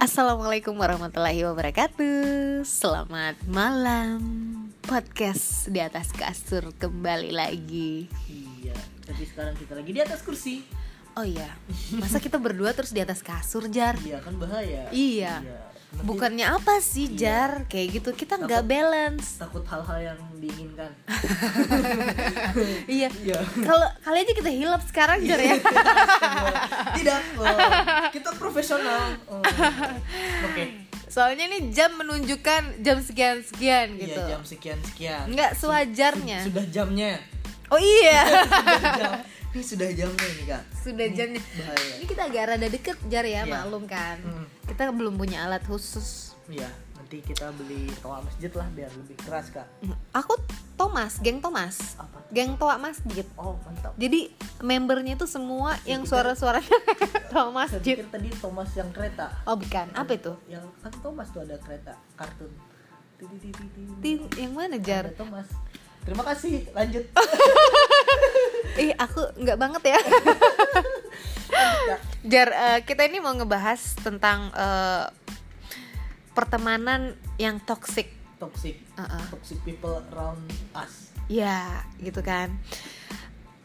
Assalamualaikum warahmatullahi wabarakatuh. Selamat malam. Podcast di atas kasur kembali lagi. Iya, tapi sekarang kita lagi di atas kursi. Oh iya Masa kita berdua terus di atas kasur Jar? Iya kan bahaya. Iya. Nanti Bukannya apa sih Jar? Kayak gitu kita nggak balance takut hal-hal yang diinginkan. Iya Iya. Kalau kali aja kita hilap sekarang Jar ya Tidak. oh, kita profesional. Oh. Oke. Soalnya ini jam menunjukkan jam sekian-sekian gitu Iya, jam sekian sekian. Nggak sewajarnya Sudah jamnya. Oh iya Sudah jam. Ini sudah jamnya nih, Kak. Sudah jamnya Bahaya. Ini kita agak rada deket Jar ya, Iya. maklum kan Mm. Kita belum punya alat khusus Iya, nanti kita beli toa masjid lah biar lebih keras, Kak. Aku Thomas, geng Thomas Apa? Geng Toa Masjid Oh, mantap. Jadi membernya itu semua yang pikir- suara-suaranya Toa Masjid pikir tadi Thomas yang kereta. Oh bukan, apa itu? Yang kan Thomas tuh ada kereta kartun. Tim yang mana Jar? Ada Thomas. Terima kasih. Lanjut. Ih aku nggak banget ya Jar, eh, kita ini mau ngebahas tentang eh, pertemanan yang toxic Toxic. Uh-uh. Toxic people around us. Ya, gitu kan.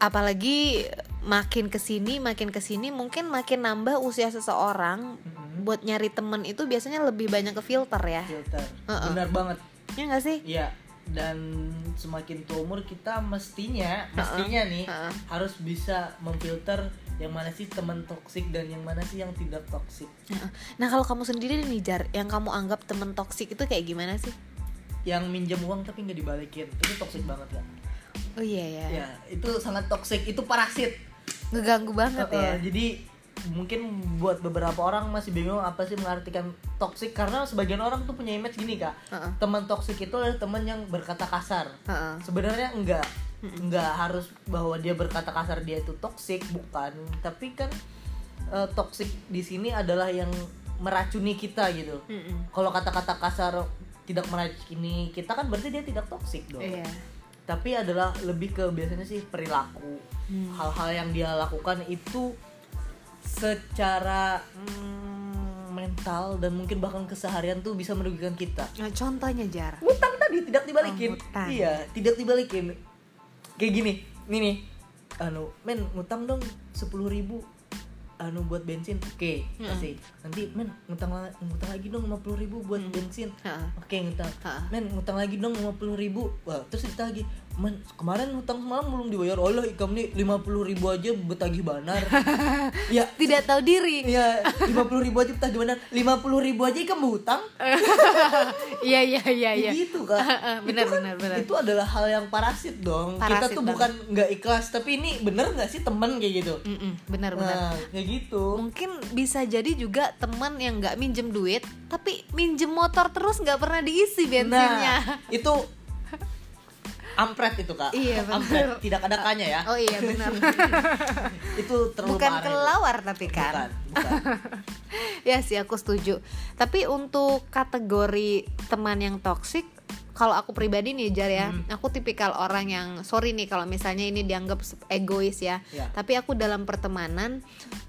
Apalagi makin ke sini, makin ke sini, mungkin makin nambah usia seseorang Mhm. buat nyari temen itu biasanya lebih banyak ke filter ya. Filter. Uh-uh. Benar banget. Ya nggak sih? Iya. Dan semakin tua umur kita mestinya, mestinya nih Uh-uh. harus bisa memfilter yang mana sih teman toksik dan yang mana sih yang tidak toksik. Nah kalau kamu sendiri nih Jar, yang kamu anggap temen toksik itu kayak gimana sih? Yang minjem uang tapi nggak dibalikin, itu toksik banget kan? Oh iya ya, Ya, itu sangat toksik, itu parasit. ngeganggu banget Uh-uh. ya. Jadi mungkin buat beberapa orang masih bingung apa sih mengartikan toksik karena sebagian orang tuh punya image gini kak Heeh. teman toksik itu adalah teman yang berkata kasar Heeh. sebenarnya enggak enggak harus bahwa dia berkata kasar dia itu toksik bukan tapi kan eh, toksik di sini adalah yang meracuni kita gitu Mm-mm. kalau kata-kata kasar tidak meracuni kita kan berarti dia tidak toksik dong Iya. tapi adalah lebih ke biasanya sih perilaku Hmm. hal-hal yang dia lakukan itu secara mm, mental dan mungkin bahkan keseharian tuh bisa merugikan kita. Nah, contohnya Jar. utang tadi tidak dibalikin. Oh, ngutang. iya tidak dibalikin. Kayak gini nih nih. Anu men ngutang dong sepuluh ribu. Anu buat bensin. Oke Hmm. kasih. Nanti men ngutang ngutang lagi dong lima puluh ribu buat bensin. Heeh. oke ngutang. Heeh. men ngutang lagi dong lima puluh ribu. Wah terus ditagih men kemarin ngutang semalam belum dibayar Allah ikam nih lima puluh ribu aja betagih banar ya Tidak tahu diri. ya lima puluh ribu aja betagih banar lima puluh ribu aja ikam hutang Iya iya iya iya. gitu kan Benar, Itu kan- benar, benar. itu adalah hal yang parasit dong kita Parasit tuh banget. bukan nggak ikhlas tapi ini bener nggak sih temen kayak gitu Mm-mm, benar benar. nah kayak gitu Mungkin bisa jadi juga teman yang nggak minjem duit, tapi minjem motor terus nggak pernah diisi bensinnya. nah itu ampret itu kak Iya, bener. ampret tidak ada kanya ya Oh iya benar. itu terlalu Bukan parah itu. kelawar tapi kan. bukan, bukan. ya sih aku setuju. Tapi untuk kategori teman yang toksik, kalau aku pribadi nih Jar ya, Hmm. aku tipikal orang yang sorry nih kalau misalnya ini dianggap egois ya. Ya. Tapi aku dalam pertemanan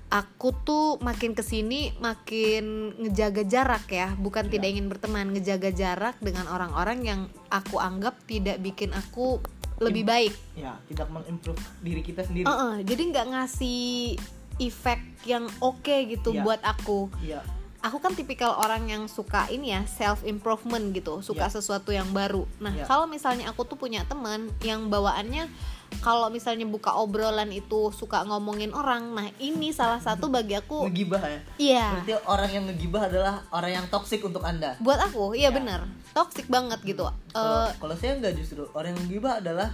aku tuh makin ke sini makin ngejaga jarak ya, bukan Ya. tidak ingin berteman, ngejaga jarak dengan orang-orang yang aku anggap tidak bikin aku lebih baik. ya tidak mengimprove diri kita sendiri Heeh, jadi nggak ngasih efek yang oke gitu Iya. buat aku Iya. Aku kan tipikal orang yang suka ini ya self improvement gitu suka Iya. sesuatu yang baru. Nah Iya. kalau misalnya aku tuh punya teman yang bawaannya kalau misalnya buka obrolan itu suka ngomongin orang nah ini salah satu bagi aku ngegibah ya? Iya. Berarti orang yang ngegibah adalah orang yang toksik untuk anda? Buat aku iya Ya. bener toxic banget gitu. Kalau Eh, kalau saya nggak justru. Orang yang ngegibah adalah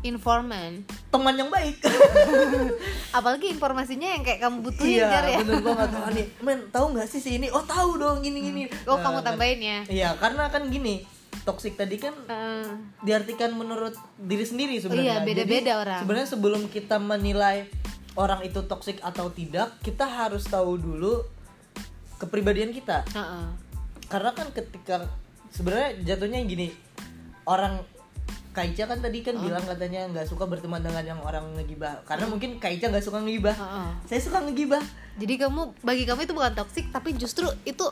informan. Teman yang baik. Apalagi informasinya yang kayak kamu butuhin Jar ya. iya bener banget oh, nih men tahu nggak sih si ini? Oh tahu dong gini gini. Oh Nah, kamu tambahin ya. Iya karena kan gini toksik tadi kan Eh, diartikan menurut diri sendiri sebenarnya. Iya, beda-beda Jadi, orang. sebenarnya sebelum kita menilai orang itu toksik atau tidak kita harus tahu dulu kepribadian kita. Heeh. karena kan ketika sebenarnya jatuhnya gini orang Kaica kan tadi kan bilang katanya nggak suka berteman dengan yang orang ngegibah. Karena mungkin Kaica nggak suka ngegibah. Heeh. saya suka ngegibah. Jadi kamu bagi kamu itu bukan toksik tapi justru itu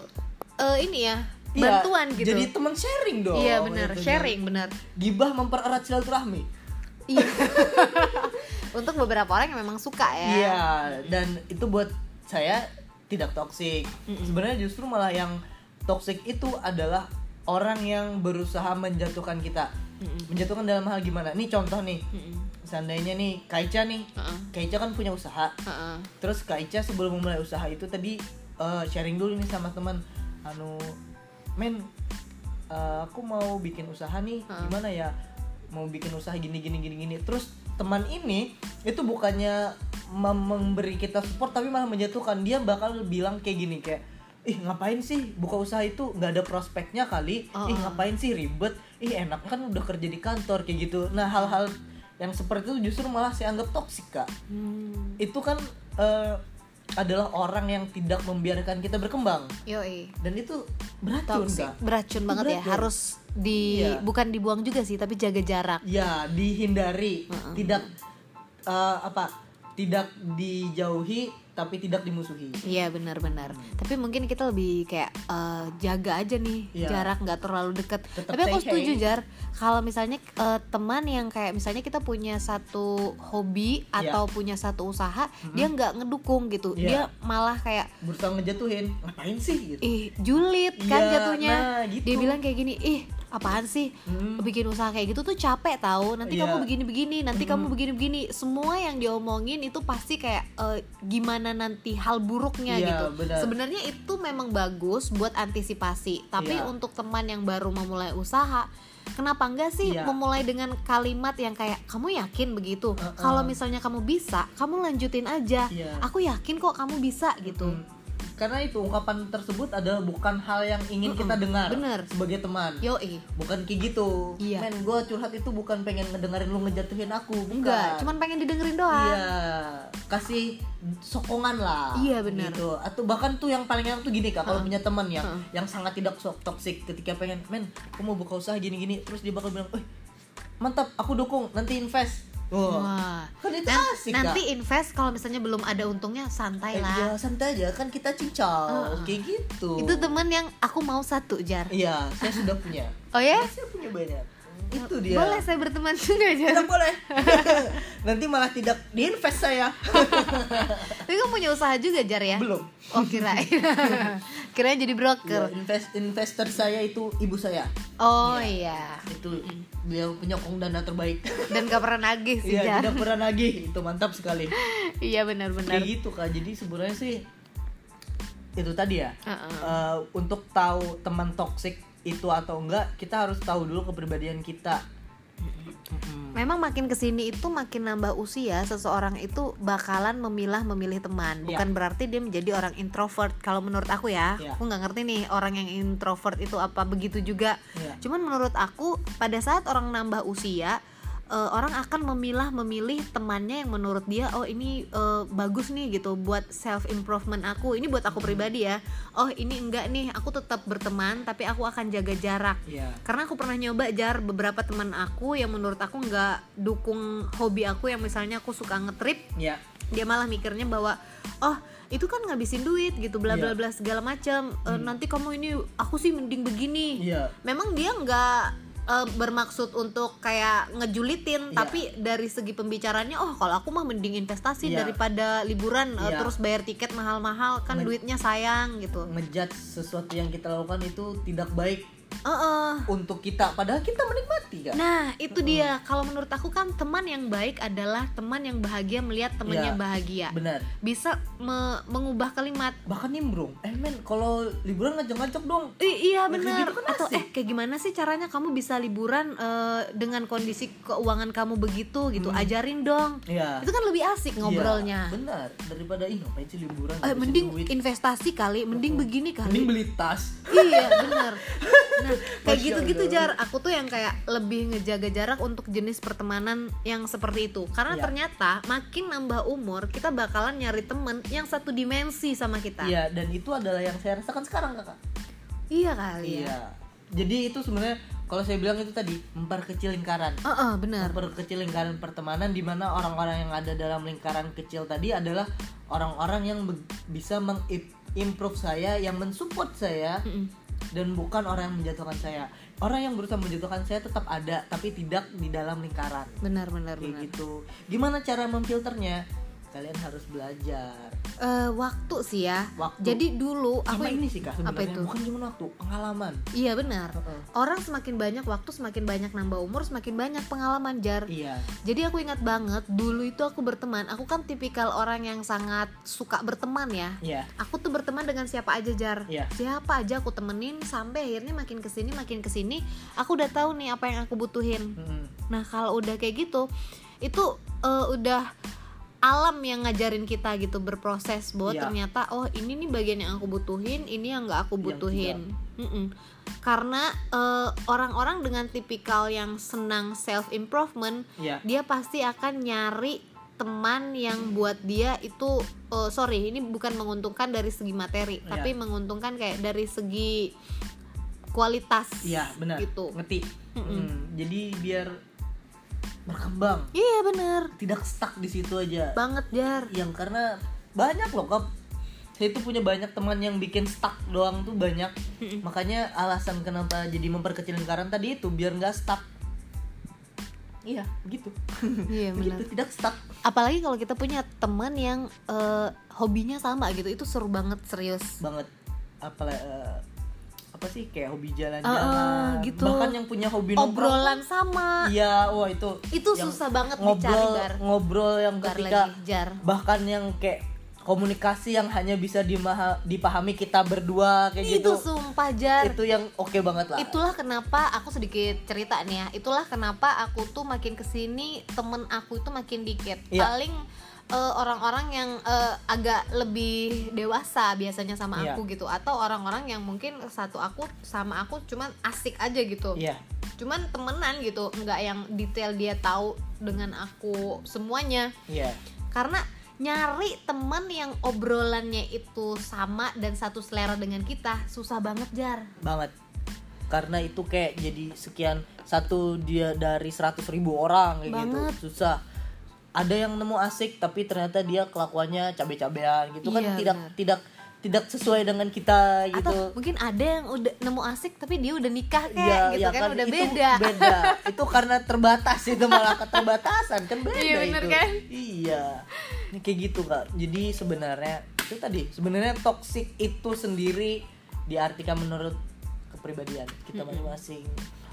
eh, ini ya Iya, bantuan gitu. jadi teman sharing dong. Iya benar gitu. sharing benar. Gibah mempererat silaturahmi. Iya. Untuk beberapa orang yang memang suka ya. Iya, dan itu buat saya tidak toksik. Sebenarnya justru malah yang toksik itu adalah orang yang berusaha menjatuhkan kita. Menjatuhkan dalam hal gimana? Nih contoh nih. Mm-mm. Seandainya nih Kaica nih. Heeh. Kaica kan punya usaha. Heeh. Terus Kaica sebelum memulai usaha itu tadi eh, sharing dulu nih sama teman. Anu, men, eh, aku mau bikin usaha nih. Gimana ya? Mau bikin usaha gini gini gini gini. Terus teman ini itu bukannya mem- memberi kita support tapi malah menjatuhkan. Dia bakal bilang kayak gini kayak Ih ngapain sih buka usaha itu nggak ada prospeknya kali Oh, Ih oh. ngapain sih ribet Ih enak kan udah kerja di kantor kayak gitu Nah hal-hal yang seperti itu justru malah saya anggap toksik kak Hmm. itu kan eh, adalah orang yang tidak membiarkan kita berkembang Yoi. dan itu beracun Toxic. kak beracun banget ya beracun. harus di Iya. bukan dibuang juga sih tapi jaga jarak ya dihindari tidak eh, apa tidak dijauhi tapi tidak dimusuhi Iya benar-benar. Tapi mungkin kita lebih kayak eh, jaga aja nih Iya. jarak nggak terlalu deket. Tetap Tapi aku setuju hey. jar kalau misalnya eh, teman yang kayak misalnya kita punya satu hobi Iya. atau punya satu usaha, dia nggak ngedukung gitu. Iya. Dia malah kayak berusaha ngejatuhin ngapain sih gitu ih julid kan Iya, jatuhnya. nah, gitu. Dia bilang kayak gini, ih apaan sih Hmm. bikin usaha kayak gitu tuh capek tahu nanti Iya. kamu begini-begini nanti kamu begini-begini semua yang diomongin itu pasti kayak eh, gimana nanti hal buruknya Iya, gitu benar. sebenarnya itu memang bagus buat antisipasi tapi Iya. untuk teman yang baru memulai usaha kenapa enggak sih Iya. memulai dengan kalimat yang kayak kamu yakin begitu Uh-uh. kalau misalnya kamu bisa kamu lanjutin aja Iya. aku yakin kok kamu bisa gitu Hmm. Karena itu ungkapan tersebut adalah bukan hal yang ingin kita dengar bener. sebagai teman yoi bukan kayak gitu Iya. men gue curhat itu bukan pengen ngedengerin lu ngejatuhin aku bukan enggak cuman pengen didengerin doang Iya, kasih sokongan lah. Iya, benar. Gitu. Atau bahkan tuh yang paling enak tuh gini kak, kalau punya teman Heeh. yang sangat tidak sok toksik ketika pengen, men, aku mau buka usaha gini-gini, terus dia bakal bilang, eh, mantap, aku dukung, nanti invest. Wah, Wah. kan itu Nan- asik nanti kak. invest kalau misalnya belum ada untungnya santai Eh, lah. ya santai aja, kan kita cincau, kayak gitu. Itu teman yang aku mau satu jar. Iya, saya sudah punya. Oh ya? Saya punya banyak. Itu dia. Boleh saya berteman juga jar. Tidak boleh. Nanti malah tidak diinvest saya. Tapi kamu punya usaha juga jar ya? Belum. Oh kirain. kirain jadi Ya, broker. invest investor saya itu ibu saya. Oh iya. Itu beliau penyokong dana terbaik. Dan gak pernah nagih sih Iya, jar. tidak pernah nagih. Itu mantap sekali. Iya benar-benar. Kayak gitu Kak. Jadi sebenarnya sih itu tadi ya. Heeh. Eh, untuk tahu teman toksik itu atau enggak, kita harus tahu dulu kepribadian kita. Memang makin ke sini itu makin nambah usia seseorang itu bakalan memilah memilih teman. Iya. Bukan berarti dia menjadi orang introvert. Kalau menurut aku ya, Iya. aku nggak ngerti nih orang yang introvert itu apa begitu juga. Iya. Cuman menurut aku pada saat orang nambah usia eh, orang akan memilah memilih temannya yang menurut dia oh ini eh, bagus nih gitu buat self improvement aku ini buat aku pribadi ya oh ini enggak nih aku tetap berteman tapi aku akan jaga jarak Iya. karena aku pernah nyoba jar beberapa teman aku yang menurut aku nggak dukung hobi aku yang misalnya aku suka ngetrip Iya. dia malah mikirnya bahwa oh itu kan ngabisin duit gitu bla bla Iya. bla segala macam Eh, nanti kamu ini aku sih mending begini Iya. memang dia nggak eh, bermaksud untuk kayak ngejulitin Iya. tapi dari segi pembicaranya oh kalau aku mah mending investasi Iya. daripada liburan eh, Iya. terus bayar tiket mahal-mahal kan Men- duitnya sayang gitu Ngejudge sesuatu yang kita lakukan itu tidak baik Eh, eh. untuk kita padahal kita menikmati kan. Nah, itu dia. Kalau menurut aku kan teman yang baik adalah teman yang bahagia melihat temannya Iya. bahagia. Benar. Bisa me- mengubah kalimat. Bahkan nimbrung. Eh men, kalau liburan ngajak-ngajak dong. Ih, iya benar. gitu kan Atau eh kayak gimana sih caranya kamu bisa liburan eh, dengan kondisi keuangan kamu begitu gitu? Ajarin dong. Hmm. Iya. Itu kan lebih asik ngobrolnya. Iya, benar. Daripada ih ngapain sih liburan? Eh, mending duit. investasi kali, mending begini kali. mending beli tas. iya bener nah kayak gitu-gitu jar aku tuh yang kayak lebih ngejaga jarak untuk jenis pertemanan yang seperti itu karena Iya. ternyata makin nambah umur kita bakalan nyari temen yang satu dimensi sama kita Iya, dan itu adalah yang saya rasakan sekarang, Kakak. iya kali ya Iya. Jadi itu sebenarnya kalau saya bilang itu tadi memperkecil lingkaran Ah, ah, benar memperkecil lingkaran pertemanan di mana orang-orang yang ada dalam lingkaran kecil tadi adalah orang-orang yang be- bisa mengimprove saya yang mensupport saya Mm-mm. Dan bukan orang yang menjatuhkan saya. Orang yang berusaha menjatuhkan saya tetap ada tapi tidak di dalam lingkaran. Benar benar kayak benar. gitu. Gimana cara memfilternya kalian harus belajar. Eh, waktu sih ya. Waktu. jadi dulu sama aku ini sih kak apa itu? bukan cuma waktu pengalaman. Iya benar. Heeh. orang semakin banyak waktu semakin banyak nambah umur semakin banyak pengalaman jar. Iya. Jadi aku ingat banget dulu itu aku berteman. Aku kan tipikal orang yang sangat suka berteman ya. Iya. Aku tuh berteman dengan siapa aja jar. Iya. siapa aja aku temenin sampai akhirnya makin ke sini makin ke sini aku udah tahu nih apa yang aku butuhin. Mm-mm. nah kalau udah kayak gitu itu eh, udah alam yang ngajarin kita gitu berproses bahwa Iya. ternyata oh ini nih bagian yang aku butuhin ini yang nggak aku Yang butuhin Mm-mm. karena eh, orang-orang dengan tipikal yang senang self improvement iya dia pasti akan nyari teman yang buat dia itu eh, sorry ini bukan menguntungkan dari segi materi Iya. tapi menguntungkan kayak dari segi kualitas iya benar gitu ngerti Mm-mm. Mm, jadi biar berkembang. Iya bener. Tidak stuck di situ aja. Banget jar. Yang karena banyak loh kak saya tuh punya banyak teman yang bikin stuck doang tuh banyak. Makanya alasan kenapa jadi memperkecil lingkaran tadi itu biar nggak stuck. Iya begitu iya begitu tidak stuck. Apalagi kalau kita punya teman yang eh, hobinya sama gitu itu seru banget serius. Banget. Apalagi apa sih kayak hobi jalan-jalan. Ah, gitu. bahkan yang punya hobi nongkrong. Obrolan sama. Iya wah itu itu susah banget dicari ngobrol jar ngobrol yang Bentar ketika lagi jar. bahkan yang kayak komunikasi yang hanya bisa dimaha- dipahami kita berdua kayak itu gitu. sumpah jar. Itu yang oke banget lah. Itulah kenapa aku sedikit cerita nih ya. Itulah kenapa aku tuh makin ke sini temen aku itu makin dikit. Iya. paling eh, orang-orang yang eh, agak lebih dewasa biasanya sama Iya. aku gitu. Atau orang-orang yang mungkin satu aku sama aku cuman asik aja gitu. Iya. Cuman temenan gitu. Nggak yang detail dia tahu dengan aku semuanya. Iya. Karena nyari temen yang obrolannya itu sama dan satu selera dengan kita susah banget jar. Banget. Karena itu kayak jadi sekian satu dia dari 100.000 ribu orang kayak Banget. gitu susah ada yang nemu asik tapi ternyata dia kelakuannya cabe-cabean gitu kan Iya, tidak tidak tidak sesuai dengan kita gitu. atau mungkin ada yang udah nemu asik tapi dia udah nikah kayak Iya, gitu ya kan, udah itu beda. beda. Itu karena terbatas itu malah keterbatasan kan beda Iya, bener itu. kan? iya. Ini kayak gitu kak. Jadi sebenarnya itu tadi sebenarnya toxic itu sendiri diartikan menurut kepribadian kita masing-masing.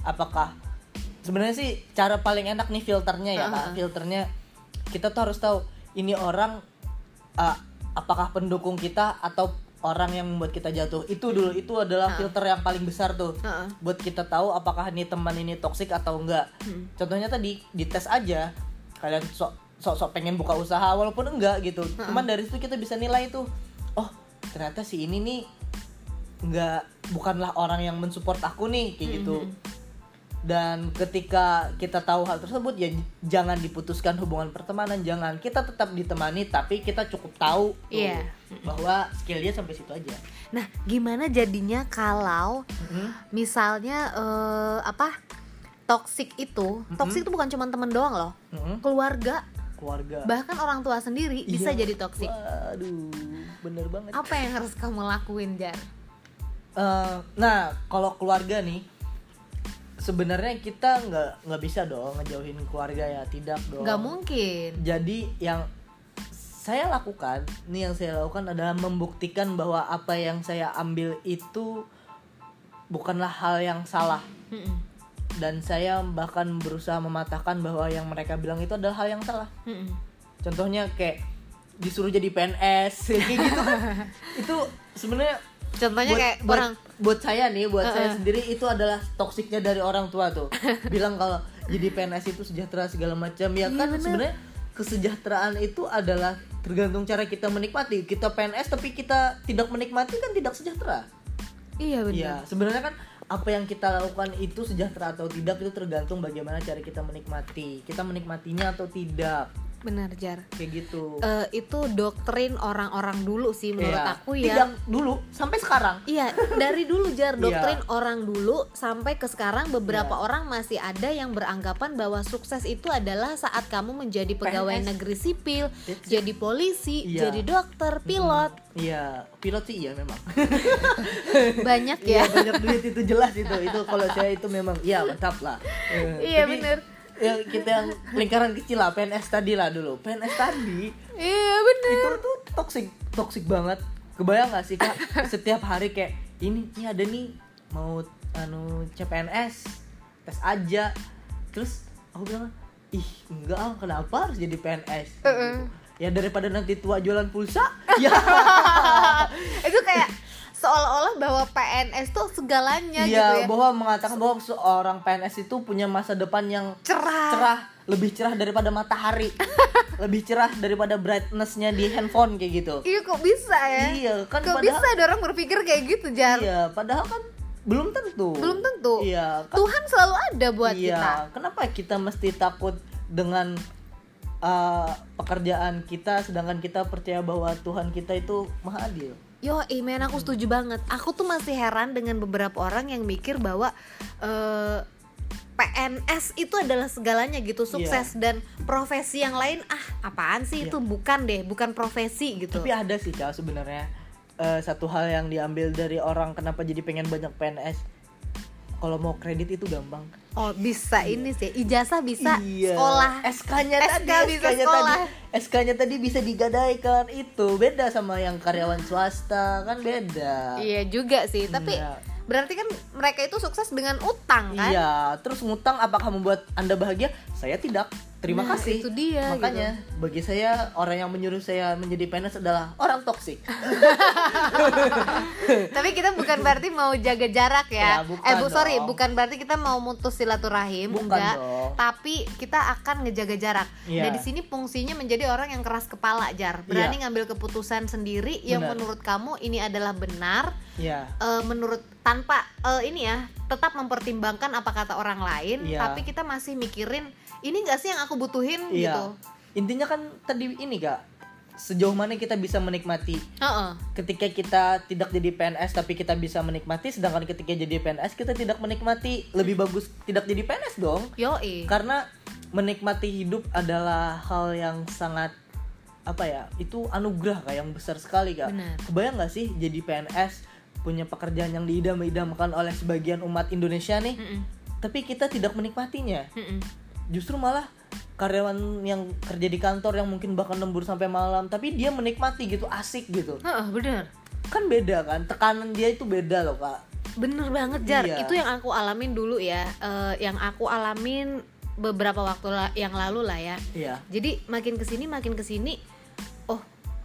Apakah sebenarnya sih cara paling enak nih filternya ya kak. Filternya kita tuh harus tahu ini orang uh, apakah pendukung kita atau orang yang membuat kita jatuh. Itu dulu itu adalah filter yang paling besar tuh. Buat kita tahu apakah ini teman ini toksik atau enggak. Hmm. contohnya tadi dites aja kalian sok sok sok pengen buka usaha walaupun enggak gitu. Cuman dari situ kita bisa nilai tuh oh ternyata si ini nih enggak bukanlah orang yang mensupport aku nih kayak gitu dan ketika kita tahu hal tersebut ya jangan diputuskan hubungan pertemanan jangan. Kita tetap ditemani tapi kita cukup tahu tuh, Iya. bahwa skill dia sampai situ aja. Nah gimana jadinya kalau Mhm. misalnya eh, apa toxic itu toxic itu bukan cuma temen doang loh. Mhm. keluarga. Keluarga. Bahkan orang tua sendiri bisa Iya. jadi toxic. Waduh bener banget. Apa yang harus kamu lakuin jar? Eh, nah kalau keluarga nih sebenarnya kita nggak nggak bisa dong ngejauhin keluarga ya tidak dong. Nggak mungkin. Jadi yang saya lakukan nih yang saya lakukan adalah membuktikan bahwa apa yang saya ambil itu bukanlah hal yang salah. Dan saya bahkan berusaha mematahkan bahwa yang mereka bilang itu adalah hal yang salah. Contohnya kayak disuruh jadi PNS kayak gitu kan. Itu sebenarnya contohnya kayak buat, orang. buat saya nih buat saya Uh-uh. sendiri itu adalah toksiknya dari orang tua tuh. Bilang kalau jadi PNS itu sejahtera segala macam. Ya Iya, kan sebenarnya kesejahteraan itu adalah tergantung cara kita menikmati. Kita PNS tapi kita tidak menikmati kan tidak sejahtera. Iya benar. Iya sebenarnya kan apa yang kita lakukan itu sejahtera atau tidak itu tergantung bagaimana cara kita menikmati. Kita menikmatinya atau tidak benar jar kayak gitu Eh, itu doktrin orang-orang dulu sih menurut Iya. aku Tidak yang dulu sampai sekarang Iya, dari dulu jar Iya. doktrin orang dulu sampai ke sekarang beberapa Iya. orang masih ada yang beranggapan bahwa sukses itu adalah saat kamu menjadi pegawai PNS. negeri sipil, It's- jadi polisi, Iya. jadi dokter, pilot. iya pilot sih iya memang Banyak Iya ya. banyak duit itu jelas itu itu kalau saya itu memang iya mantap lah Iya, tapi, bener. Ya kita yang lingkaran kecil lah PNS tadi lah dulu PNS tadi Iya, bener. itu tuh toxic toxic banget kebayang gak sih kak setiap hari kayak ini ini ada nih mau anu CPNS tes aja terus aku bilang ih enggak ah, kenapa harus jadi PNS Uh-uh. Gitu. ya daripada nanti tua jualan pulsa ya itu kayak seolah-olah bahwa PNS tuh segalanya gitu Iya, ya. bahwa mengatakan bahwa seorang PNS itu punya masa depan yang Cerah. cerah, lebih cerah daripada matahari, lebih cerah daripada brightnessnya di handphone kayak gitu. Iya kok bisa ya? Iya, kan kok padahal- bisa ada orang berpikir kayak gitu, Jar? Iya, padahal kan belum tentu. Belum tentu. Iya, kan, Tuhan selalu ada buat iya. kita. Kenapa kita mesti takut dengan uh, pekerjaan kita, sedangkan kita percaya bahwa Tuhan kita itu maha adil? Yo, men aku setuju banget. Aku tuh masih heran dengan beberapa orang yang mikir bahwa eh, PNS itu adalah segalanya gitu, sukses dan profesi yang lain ah apaan sih Iya. itu bukan deh, bukan profesi gitu. Tapi ada sih kak sebenarnya eh, satu hal yang diambil dari orang kenapa jadi pengen banyak PNS. Kalau mau kredit itu gampang. Oh, bisa ini sih. Ijazah bisa Iya. sekolah. SK-nya SK tadi, bisa SK-nya sekolah. tadi, SK-nya tadi bisa digadaikan itu beda sama yang karyawan swasta kan beda. Iya juga sih, tapi Iya. berarti kan mereka itu sukses dengan utang kan? Iya, terus ngutang apakah membuat anda bahagia? Saya tidak. Terima Nah, kasih. itu dia, Makanya bagi saya orang yang menyuruh saya menjadi PNS adalah orang toksik. Tapi kita bukan berarti mau jaga jarak ya. Ya, bukan eh bu sorry, dong. bukan berarti kita mau mutus silaturahim, Bukan enggak. dong. Tapi kita akan ngejaga jarak. Iya. Dan di sini fungsinya menjadi orang yang keras kepala, Jar. Berani ngambil keputusan sendiri yang Benar. menurut kamu ini adalah benar. Iya. eh, menurut tanpa eh, ini ya, tetap mempertimbangkan apa kata orang lain, Iya. tapi kita masih mikirin ini enggak sih yang aku butuhin gitu. Iya. Intinya kan tadi ini kak, sejauh mana kita bisa menikmati. Heeh. Ketika kita tidak jadi PNS tapi kita bisa menikmati, sedangkan ketika jadi PNS kita tidak menikmati, lebih bagus tidak jadi PNS dong. Yoi. Karena menikmati hidup adalah hal yang sangat apa ya? Itu anugerah kak yang besar sekali kak. Benar. Kebayang nggak sih jadi PNS punya pekerjaan yang diidam-idamkan oleh sebagian umat Indonesia nih, Mm-mm. tapi kita tidak menikmatinya Mm-mm. justru malah karyawan yang kerja di kantor yang mungkin bahkan lembur sampai malam tapi dia menikmati gitu asik gitu. Heeh, bener. kan beda kan tekanan dia itu beda loh kak Bener banget Jar, Iya. itu yang aku alamin dulu ya. Eh, Yang aku alamin beberapa waktu la- yang lalu lah ya. Iya. Jadi makin ke sini makin ke sini Oh,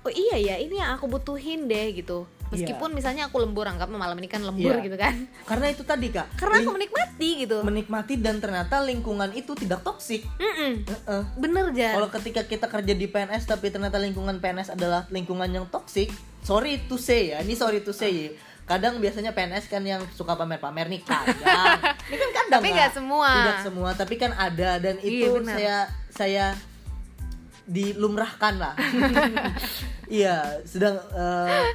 oh iya ya ini yang aku butuhin deh gitu Meskipun misalnya aku lembur, anggap malam ini kan lembur Iya. gitu kan karena itu tadi kak Karena aku menikmati gitu menikmati dan ternyata lingkungan itu tidak toksik Mm-mm. Heeh. Bener Jar kalau ketika kita kerja di PNS tapi ternyata lingkungan PNS adalah lingkungan yang toksik sorry to say ya ini sorry to say kadang biasanya PNS kan yang suka pamer-pamer nih kadang ini kan kadang Tapi nggak semua. tidak semua tapi kan ada dan Iya, itu benar. saya saya dilumrahkan lah iya sedang eh,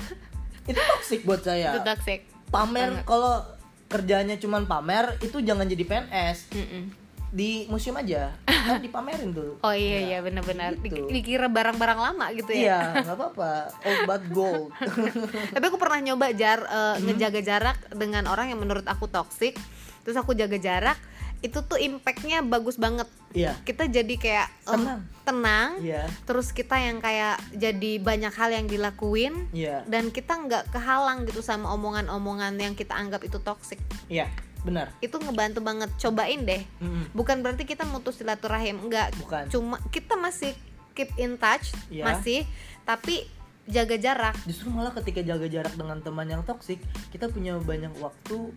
itu toksik buat saya. Itu toxic. Pamer kalau kerjanya cuman pamer itu jangan jadi PNS Mm-mm. di museum aja. Kan dipamerin tuh. Oh iya iya benar-benar. Di- gitu. Dikira barang-barang lama gitu ya? Iya, nggak apa-apa. Old but gold. tapi aku pernah nyoba jar eh, ngejaga jarak dengan orang yang menurut aku toksik terus aku jaga jarak itu tuh impactnya bagus banget Iya. kita jadi kayak eh, Tenang. tenang Iya. terus kita yang kayak jadi banyak hal yang dilakuin Iya. dan kita nggak kehalang gitu sama omongan-omongan yang kita anggap itu toksik Iya, benar. itu ngebantu banget cobain deh Mm-mm. bukan berarti kita mutus silaturahim enggak Bukan. cuma kita masih keep in touch Iya. masih tapi jaga jarak Justru malah ketika jaga jarak dengan teman yang toksik, kita punya banyak waktu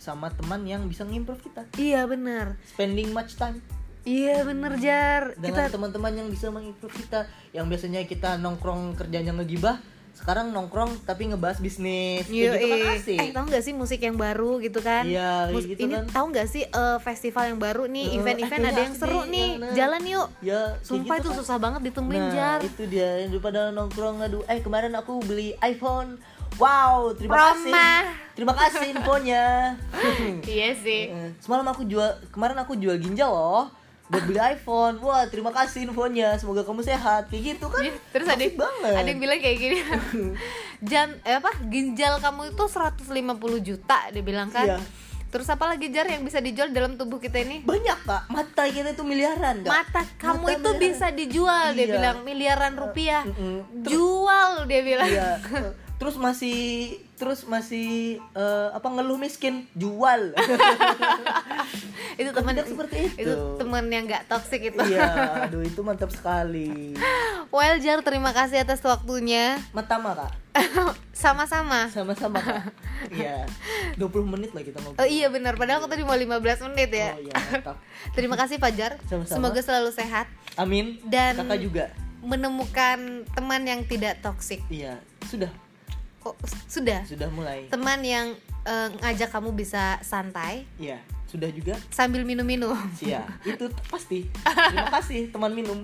sama teman yang bisa ngimprove kita. iya benar Spending much time iya bener jar dengan kita teman-teman yang bisa mengimprove kita. Yang biasanya kita nongkrong kerjanya ngegibah, sekarang nongkrong tapi ngebahas bisnis Yoi. kayak gitu kan asik Eh tahu nggak sih musik yang baru gitu kan? Iya, Mus- gitu ini kan. tahu nggak sih eh, festival yang baru nih, Eh, event-event eh, ada yang seru nih, nih, yang nah. jalan yuk. ya kayak Sumpah gitu itu kan. susah banget ditemuin nah jar. itu dia daripada nongkrong aduh eh kemarin aku beli iPhone wow terima kasih Roma. terima kasih infonya Iya sih. Eh, semalam aku jual kemarin aku jual ginjal loh buat beli iPhone wah terima kasih infonya semoga kamu sehat kayak gitu kan Iya, Terus ada banget ada yang bilang kayak gini. Jan eh apa? Ginjal kamu itu 150 juta dia bilang kan. Iya. Terus apa lagi jar yang bisa dijual dalam tubuh kita ini? banyak kak mata kita itu miliaran kak Mata kamu Mata itu miliaran. bisa dijual dia Iya. bilang miliaran rupiah. Mm-mm. Jual dia bilang. Iya. Terus masih terus masih eh, apa ngeluh miskin jual. itu teman seperti itu. teman yang nggak toxic itu. iya, aduh itu mantap sekali. well Jar terima kasih atas waktunya. Matama kak, Sama-sama. sama-sama kak. Iya, 20 menit lah kita ngobrol. Oh iya benar, padahal aku tadi mau 15 menit ya. Oh iya. Terima kasih Fajar. Sama-sama. Semoga selalu sehat Amin. Dan- kakak juga. menemukan teman yang tidak toksik. Iya, sudah, Kok sudah? sudah mulai. Teman yang eh, ngajak kamu bisa santai Iya, sudah juga. sambil minum-minum. Iya, itu pasti. Terima kasih teman minum.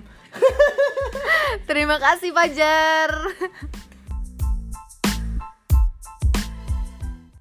Terima kasih Fajar.